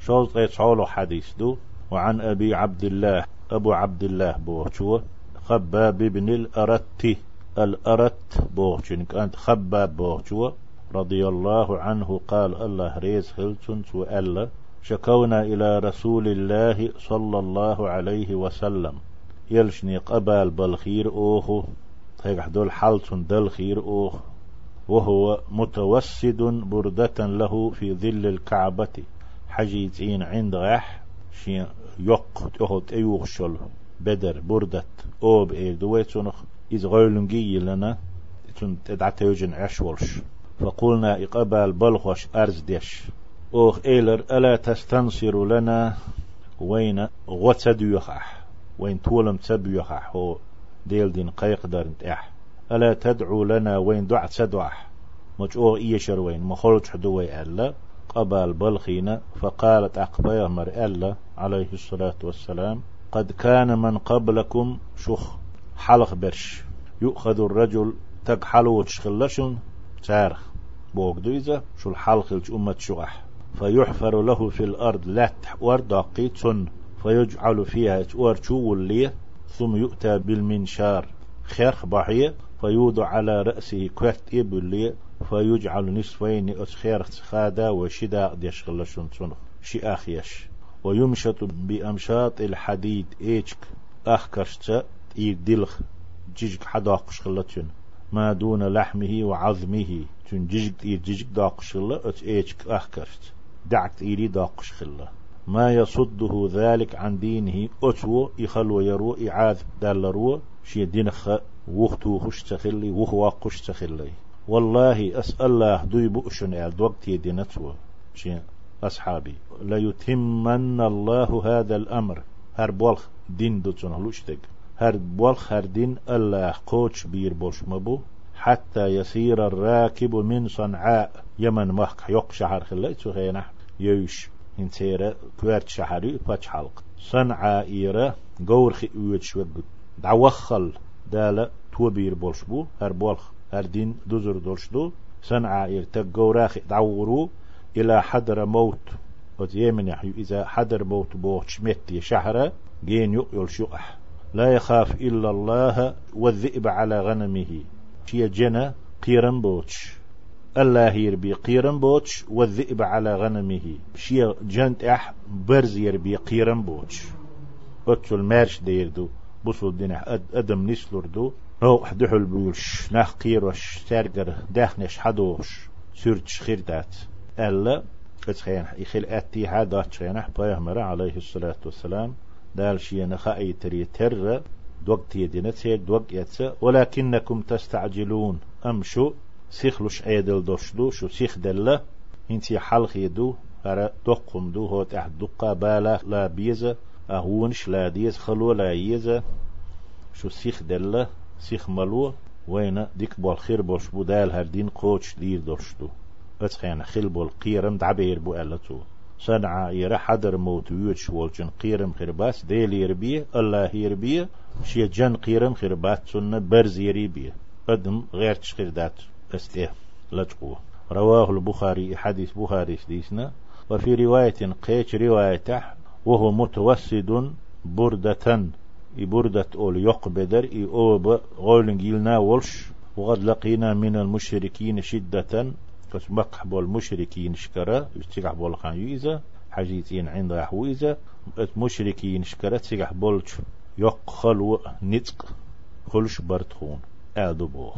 شوز قيت حديث دو. وعن أبي عبد الله أبو عبد الله بوشو خباب بن الأرت الأرت بوشو كانت خباب بوشو رضي الله عنه قال الله ريز خلتن وألا شكونا إلى رسول الله صلى الله عليه وسلم. يلشني قبال بالخير أوخو. هيك دول حالتن دل خير أوخ وهو متوسد بردة له في ظل الكعبة. حجيتين عند غح شي يق تهوت ايوخ شل بدر بردت أوب اي دويتونخ إذ غيلنجي لنا تن تدعت يوجن عشولش. فقلنا إقبال بلخوش أرز ديش. أوخ إيلر ألا تستنصر لنا؟ وين غتديخح وين تولم تبيخح هو ديل دين قيقدر انتح ألا تدعو لنا وين دع تدعح مجؤوغ إيشر وين مخلج حدوي ألا؟ قبال بلخينا فقالت أقبيا مر ألا عليه الصلاة والسلام قد كان من قبلكم شخ حلق برش يؤخذ الرجل تقحلو وتشخلشن تارخ بوك دويزة شو الحلق أمة شغح فيحفر له في الأرض لات وردقيت فيجعل فيها ورشو اللي ثم يؤتى بالمنشار خيرخ بحية فيوضع على رأسه كوت إبلي فيجعل نصفين أسخير خادا وشدا ديشغل شنصنخ شي آخيش. ويمشط بأمشاط الحديد. إيشك أخكشت دلخ جيجك حداق شغلتون ما دون لحمه وعظمه. تون جيجك إير جيجك داق شغلة أت إيشك أخكشت دعت إيري داق شغلة ما يصده ذلك عن دينه. أتو يخلو يرو إعاذ دالرو. شي دينخ وختو خش تخلي وخ واقش تخلي والله أسأل الله دوي بؤشن ال وقت يدينتو شي أصحابي. لا يتمن الله هذا الأمر. هر بولخ دين دو تنهلوشتك هر بولخ هر دين الله قوش بير بولش مبو. حتى يسير الراكب من صنعاء. يمن محك يق شهر خليت خينا يوش انتيرا كوارت شهري فاتش حلق. صنعاء إيرا قور خي ويتش وقت. دعوخل تو بير بولش بو. هر بولخ هر دين دوزر دولشدو صنعاء إير راخي دعورو إلى حضر موت. يحيو إذا حضر موت بوش مت شهر جين يقول شقح لا يخاف إلا الله والذئب على غنمه شي جنة؟ قيرن بوتش الله يربي قيرن بوتش والذئب على غنمه شي جنت أح؟ برز يربي قيرن بوتش أتل مارش ديردو بوصل دينا أدم نسلردو نو حدحل بيولش ناخ قيروش سارقر داخنش حدوش سورتش خيردات ألا اتخين يخيل أتي هذا تخين بيهمر عليه الصلاة والسلام. دال شي نخاي تري تر. دوقت يدينا تسير دوق يتسا ولكنكم تستعجلون. أمشو. سيخلوش عيدل دوشدو شو سيخ دلة إنتي حلق يدو هرا دقم دو. هو تحت دقا بالا. لا بيزة أهونش لا ديز خلو لا يزة شو سيخ دلة؟ سيخ ملو. وين ديك بالخير بوش بودال هردين قوش دير دوشدو اتخين خل بول قيرم دعبير بو ألتو. صنع يرى حدر موت ويوتش والجن قيرم خرباس ديل يربية؟ الله يربية. شي جن قيرم خربات سنة برز يربيه قدم غير تشخيردات أستيه. لجقوه رواه البخاري حديث بخاري سديسنا. وفي رواية قيش رواية وهو متوسد بردة بردة أول يق بدر إي أوب غولنجيلنا ولش وقد لقينا من المشركين شدة كس مقح بول مشركين شكرا يستيقح بول خان يويزا حجيتين عند حويزا مشركين شكرا تيقح بولش يق خلو نتق خلش برتخون آدو بوه